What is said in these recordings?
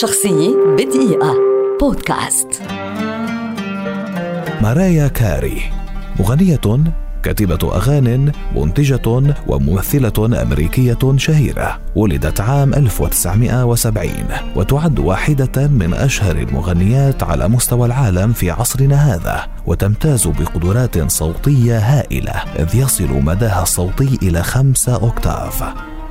شخصية بدقيقة. بودكاست. مارايا كاري. مغنية كاتبة أغان منتجة وممثلة أمريكية شهيرة. ولدت عام 1970 وتعد واحدة من أشهر المغنيات على مستوى العالم في عصرنا هذا. وتمتاز بقدرات صوتية هائلة إذ يصل مداها الصوتي إلى خمسة أوكتاف.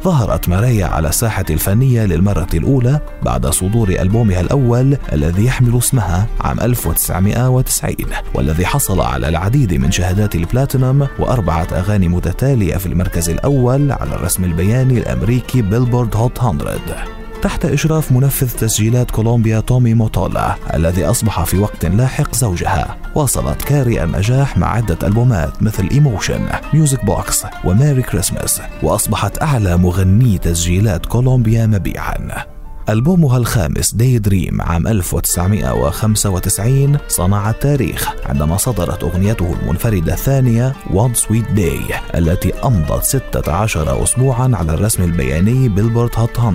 ظهرت مارايا على الساحة الفنية للمرة الأولى بعد صدور ألبومها الأول الذي يحمل اسمها عام 1990 والذي حصل على العديد من شهادات البلاتينوم وأربعة أغاني متتالية في المركز الأول على الرسم البياني الأمريكي بيلبورد هوت 100 تحت إشراف منفذ تسجيلات كولومبيا تومي موتولا الذي أصبح في وقت لاحق زوجها. واصلت كاري النجاح مع عدة ألبومات مثل إيموشنز وميوزك بوكس وميري كريسمس وأصبحت أعلى مغني تسجيلات كولومبيا مبيعاً. ألبومها الخامس Daydream عام 1995 صنع التاريخ عندما صدرت أغنيته المنفردة الثانية One Sweet Day التي أمضت 16 أسبوعا على الرسم البياني بيلبورد هوت 100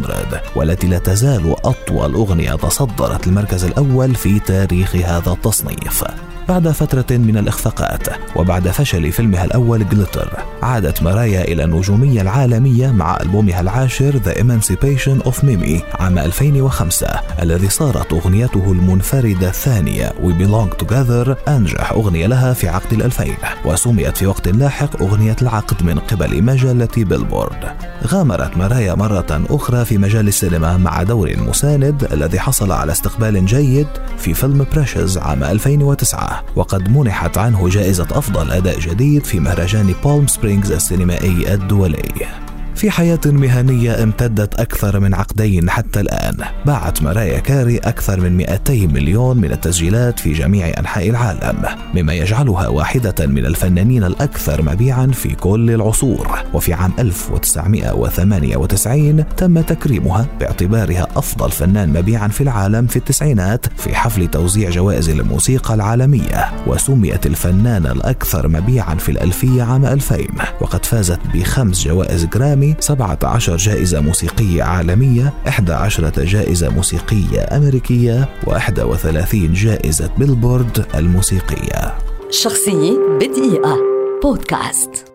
والتي لا تزال أطول أغنية تصدرت المركز الأول في تاريخ هذا التصنيف. بعد فترة من الإخفاقات وبعد فشل فيلمها الأول Glitter عادت مرايا إلى النجومية العالمية مع ألبومها العاشر The Emancipation of Mimi عام 2005 الذي صارت أغنيته المنفردة الثانية We Belong Together أنجح أغنية لها في عقد الألفين وسميت في وقت لاحق أغنية العقد من قبل مجلة بيلبورد. غامرت مرايا مرة أخرى في مجال السينما مع دور مساند الذي حصل على استقبال جيد في فيلم Precious عام 2009 وقد منحت عنه جائزة أفضل أداء جديد في مهرجان بالم سبرينغز السينمائي الدولي. في حياة مهنية امتدت أكثر من عقدين حتى الآن. باعت مرايا كاري أكثر من 200 مليون من التسجيلات في جميع أنحاء العالم مما يجعلها واحدة من الفنانين الأكثر مبيعا في كل العصور. وفي عام 1998 تم تكريمها باعتبارها أفضل فنان مبيعا في العالم في التسعينات في حفل توزيع جوائز الموسيقى العالمية وسميت الفنانة الأكثر مبيعا في الألفية عام 2000 وقد فازت بخمس جوائز جرامي 17 جائزة موسيقية عالمية 11 جائزة موسيقية أمريكية و31 جائزة بيلبورد الموسيقية. شخصية بدقيقة. بودكاست.